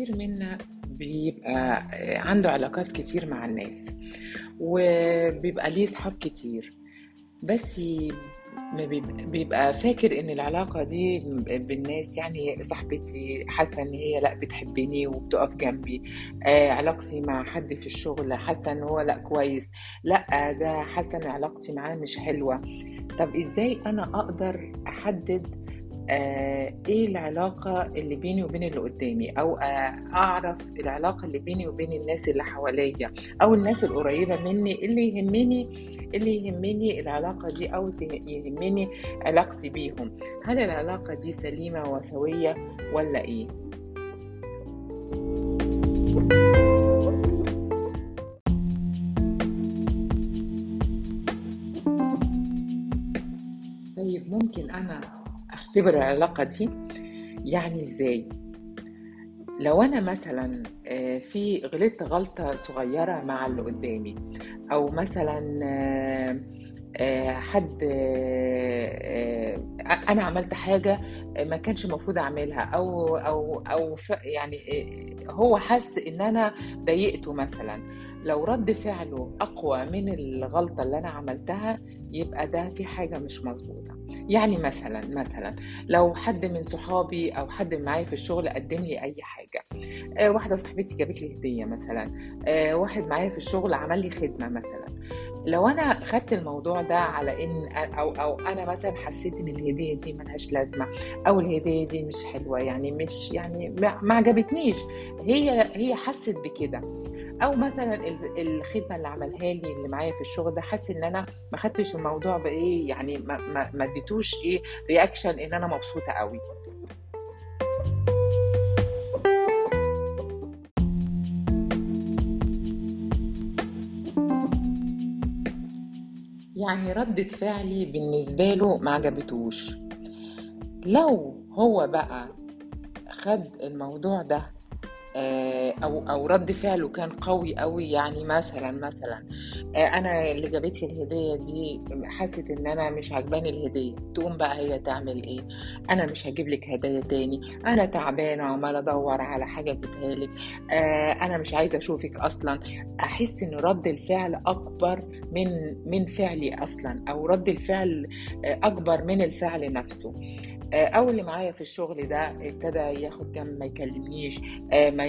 كتير منا بيبقى عنده علاقات كتير مع الناس وبيبقى ليه صحاب كتير. بس بيبقى فاكر إن العلاقة دي بالناس يعني صاحبتي حاسة إن هي لأ بتحبني وبتقف جنبي آه علاقتي مع حد في الشغل حاسة إن هو لأ كويس لأ ده حاسة إن علاقتي معاه مش حلوة. طب إزاي أنا أقدر أحدد آه إيه العلاقة اللي بيني وبين اللي قدامي؟ أو آه أعرف العلاقة اللي بيني وبين الناس اللي حواليا أو الناس القريبة مني اللي يهمني اللي يهمني العلاقة دي أو يهمني علاقتي بيهم. هل العلاقة دي سليمة وسوية ولا إيه؟ طيب ممكن أنا أختبر العلاقة دي يعني إزاي؟ لو أنا مثلا في غلطت غلطة صغيرة مع اللي قدامي أو مثلا حد أنا عملت حاجة ما كانش المفروض أعملها أو أو أو يعني هو حس إن أنا ضايقته مثلا. لو رد فعله أقوى من الغلطة اللي أنا عملتها يبقى ده في حاجة مش مظبوطة. يعني مثلا مثلا لو حد من صحابي أو حد معايا في الشغل قدم لي أي حاجة آه واحدة صاحبتي جابت لي هدية مثلا آه واحد معايا في الشغل عمل لي خدمة مثلا. لو أنا خدت الموضوع ده على إن أو أو أنا مثلا حسيت إن الهدية دي ملهاش لازمة أو الهدية دي مش حلوة يعني مش يعني ما عجبتنيش هي هي حست بكده. أو مثلا الخدمة اللي عملها لي اللي معايا في الشغل ده حاسس إن أنا ما خدتش الموضوع بإيه يعني ما اديتوش إيه رياكشن إن أنا مبسوطة قوي. يعني ردة فعلي بالنسبة له ما عجبتوش. لو هو بقى خد الموضوع ده أو أو رد فعله كان قوي قوي. يعني مثلا مثلا أنا اللي جابت لي الهدية دي حست إن أنا مش عجباني الهدية. تقوم بقى هي تعمل إيه؟ أنا مش هجيب لك هدايا تاني. أنا تعبانه وعمالة أدور على حاجة اجيبها لك أنا مش عايزة أشوفك أصلا. أحس إن رد الفعل أكبر من من فعلي أصلا أو رد الفعل أكبر من الفعل نفسه. أو اللي معايا في الشغل ده ابتدى ياخد جنب ما يكلمنيش ما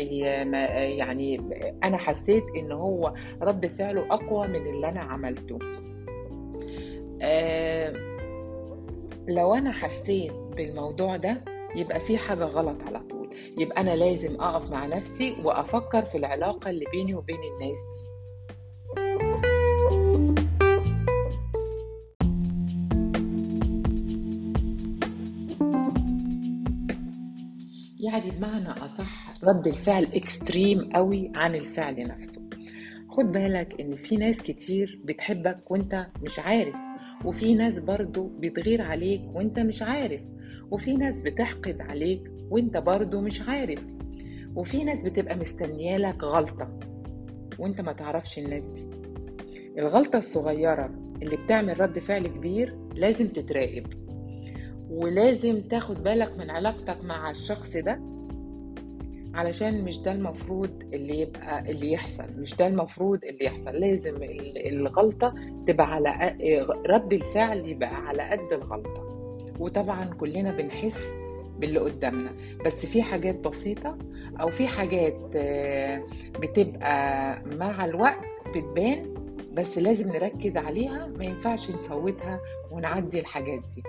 يعني أنا حسيت إن هو رد فعله أقوى من اللي أنا عملته. لو أنا حسيت بالموضوع ده يبقى في حاجة غلط على طول. يبقى أنا لازم أقف مع نفسي وأفكر في العلاقة اللي بيني وبين الناس دي. يعني بمعنى أصح رد الفعل اكستريم قوي عن الفعل نفسه. خد بالك إن في ناس كتير بتحبك وأنت مش عارف وفي ناس برضو بتغير عليك وأنت مش عارف وفي ناس بتحقد عليك وأنت برضو مش عارف وفي ناس بتبقى مستنيالك غلطة وأنت ما تعرفش الناس دي. الغلطة الصغيرة اللي بتعمل رد فعل كبير لازم تتراقب. ولازم تاخد بالك من علاقتك مع الشخص ده علشان مش ده المفروض اللي يبقى اللي يحصل. مش ده المفروض اللي يحصل. لازم الغلطة تبقى على رد الفعل يبقى على قد الغلطة. وطبعا كلنا بنحس باللي قدامنا. بس في حاجات بسيطة أو في حاجات بتبقى مع الوقت بتبان بس لازم نركز عليها. ما ينفعش نفوتها ونعدي الحاجات دي.